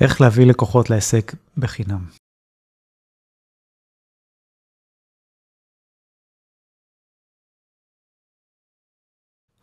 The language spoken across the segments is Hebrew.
איך להביא לקוחות לעסק בחינם.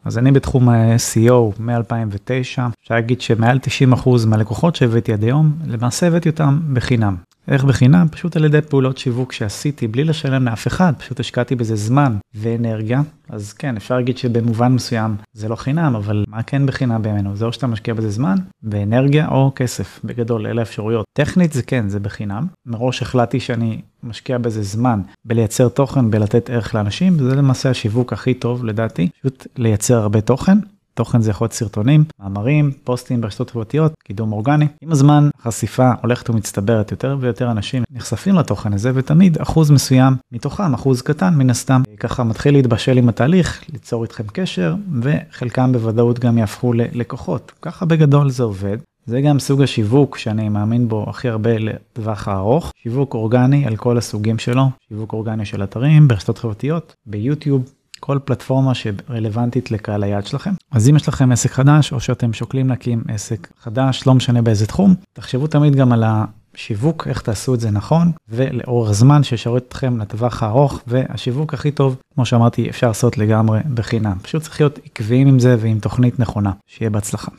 אז אני בתחום ה-SEO מ-2009, אפשר להגיד שמעל 90% מהלקוחות שהבאתי עד היום, למעשה הבאתי אותם בחינם. איך בחינם? פשוט על ידי פעולות שיווק שעשיתי בלי לשלם לאף אחד, פשוט השקעתי בזה זמן ואנרגיה. אז כן, אפשר להגיד שבמובן מסוים זה לא חינם, אבל מה כן בחינם בימינו? זה או שאתה משקיע בזה זמן ואנרגיה או כסף, בגדול, אלה האפשרויות. טכנית זה כן, זה בחינם. מראש החלטתי שאני משקיע בזה זמן בלייצר תוכן, בלתת ערך לאנשים, וזה למעשה השיווק הכי טוב לדעתי, פשוט לייצר הרבה תוכן. תוכן זה יכול להיות סרטונים, מאמרים, פוסטים ברשתות חברתיות, קידום אורגני. עם הזמן החשיפה הולכת ומצטברת, יותר ויותר אנשים נחשפים לתוכן הזה, ותמיד אחוז מסוים מתוכם, אחוז קטן מן הסתם, ככה מתחיל להתבשל עם התהליך, ליצור איתכם קשר, וחלקם בוודאות גם יהפכו ללקוחות. ככה בגדול זה עובד. זה גם סוג השיווק שאני מאמין בו הכי הרבה לטווח הארוך, שיווק אורגני על כל הסוגים שלו, שיווק אורגני של אתרים, ברשתות חברתיות, ביוטיוב, כל פלטפורמה שרלוונטית לקהל היעד שלכם. אז אם יש לכם עסק חדש או שאתם שוקלים להקים עסק חדש, לא משנה באיזה תחום, תחשבו תמיד גם על השיווק, איך תעשו את זה נכון, ולאורך זמן שישרת אתכם לטווח הארוך, והשיווק הכי טוב, כמו שאמרתי, אפשר לעשות לגמרי בחינם. פשוט צריך להיות עקביים עם זה ועם תוכנית נכונה. שיהיה בהצלחה.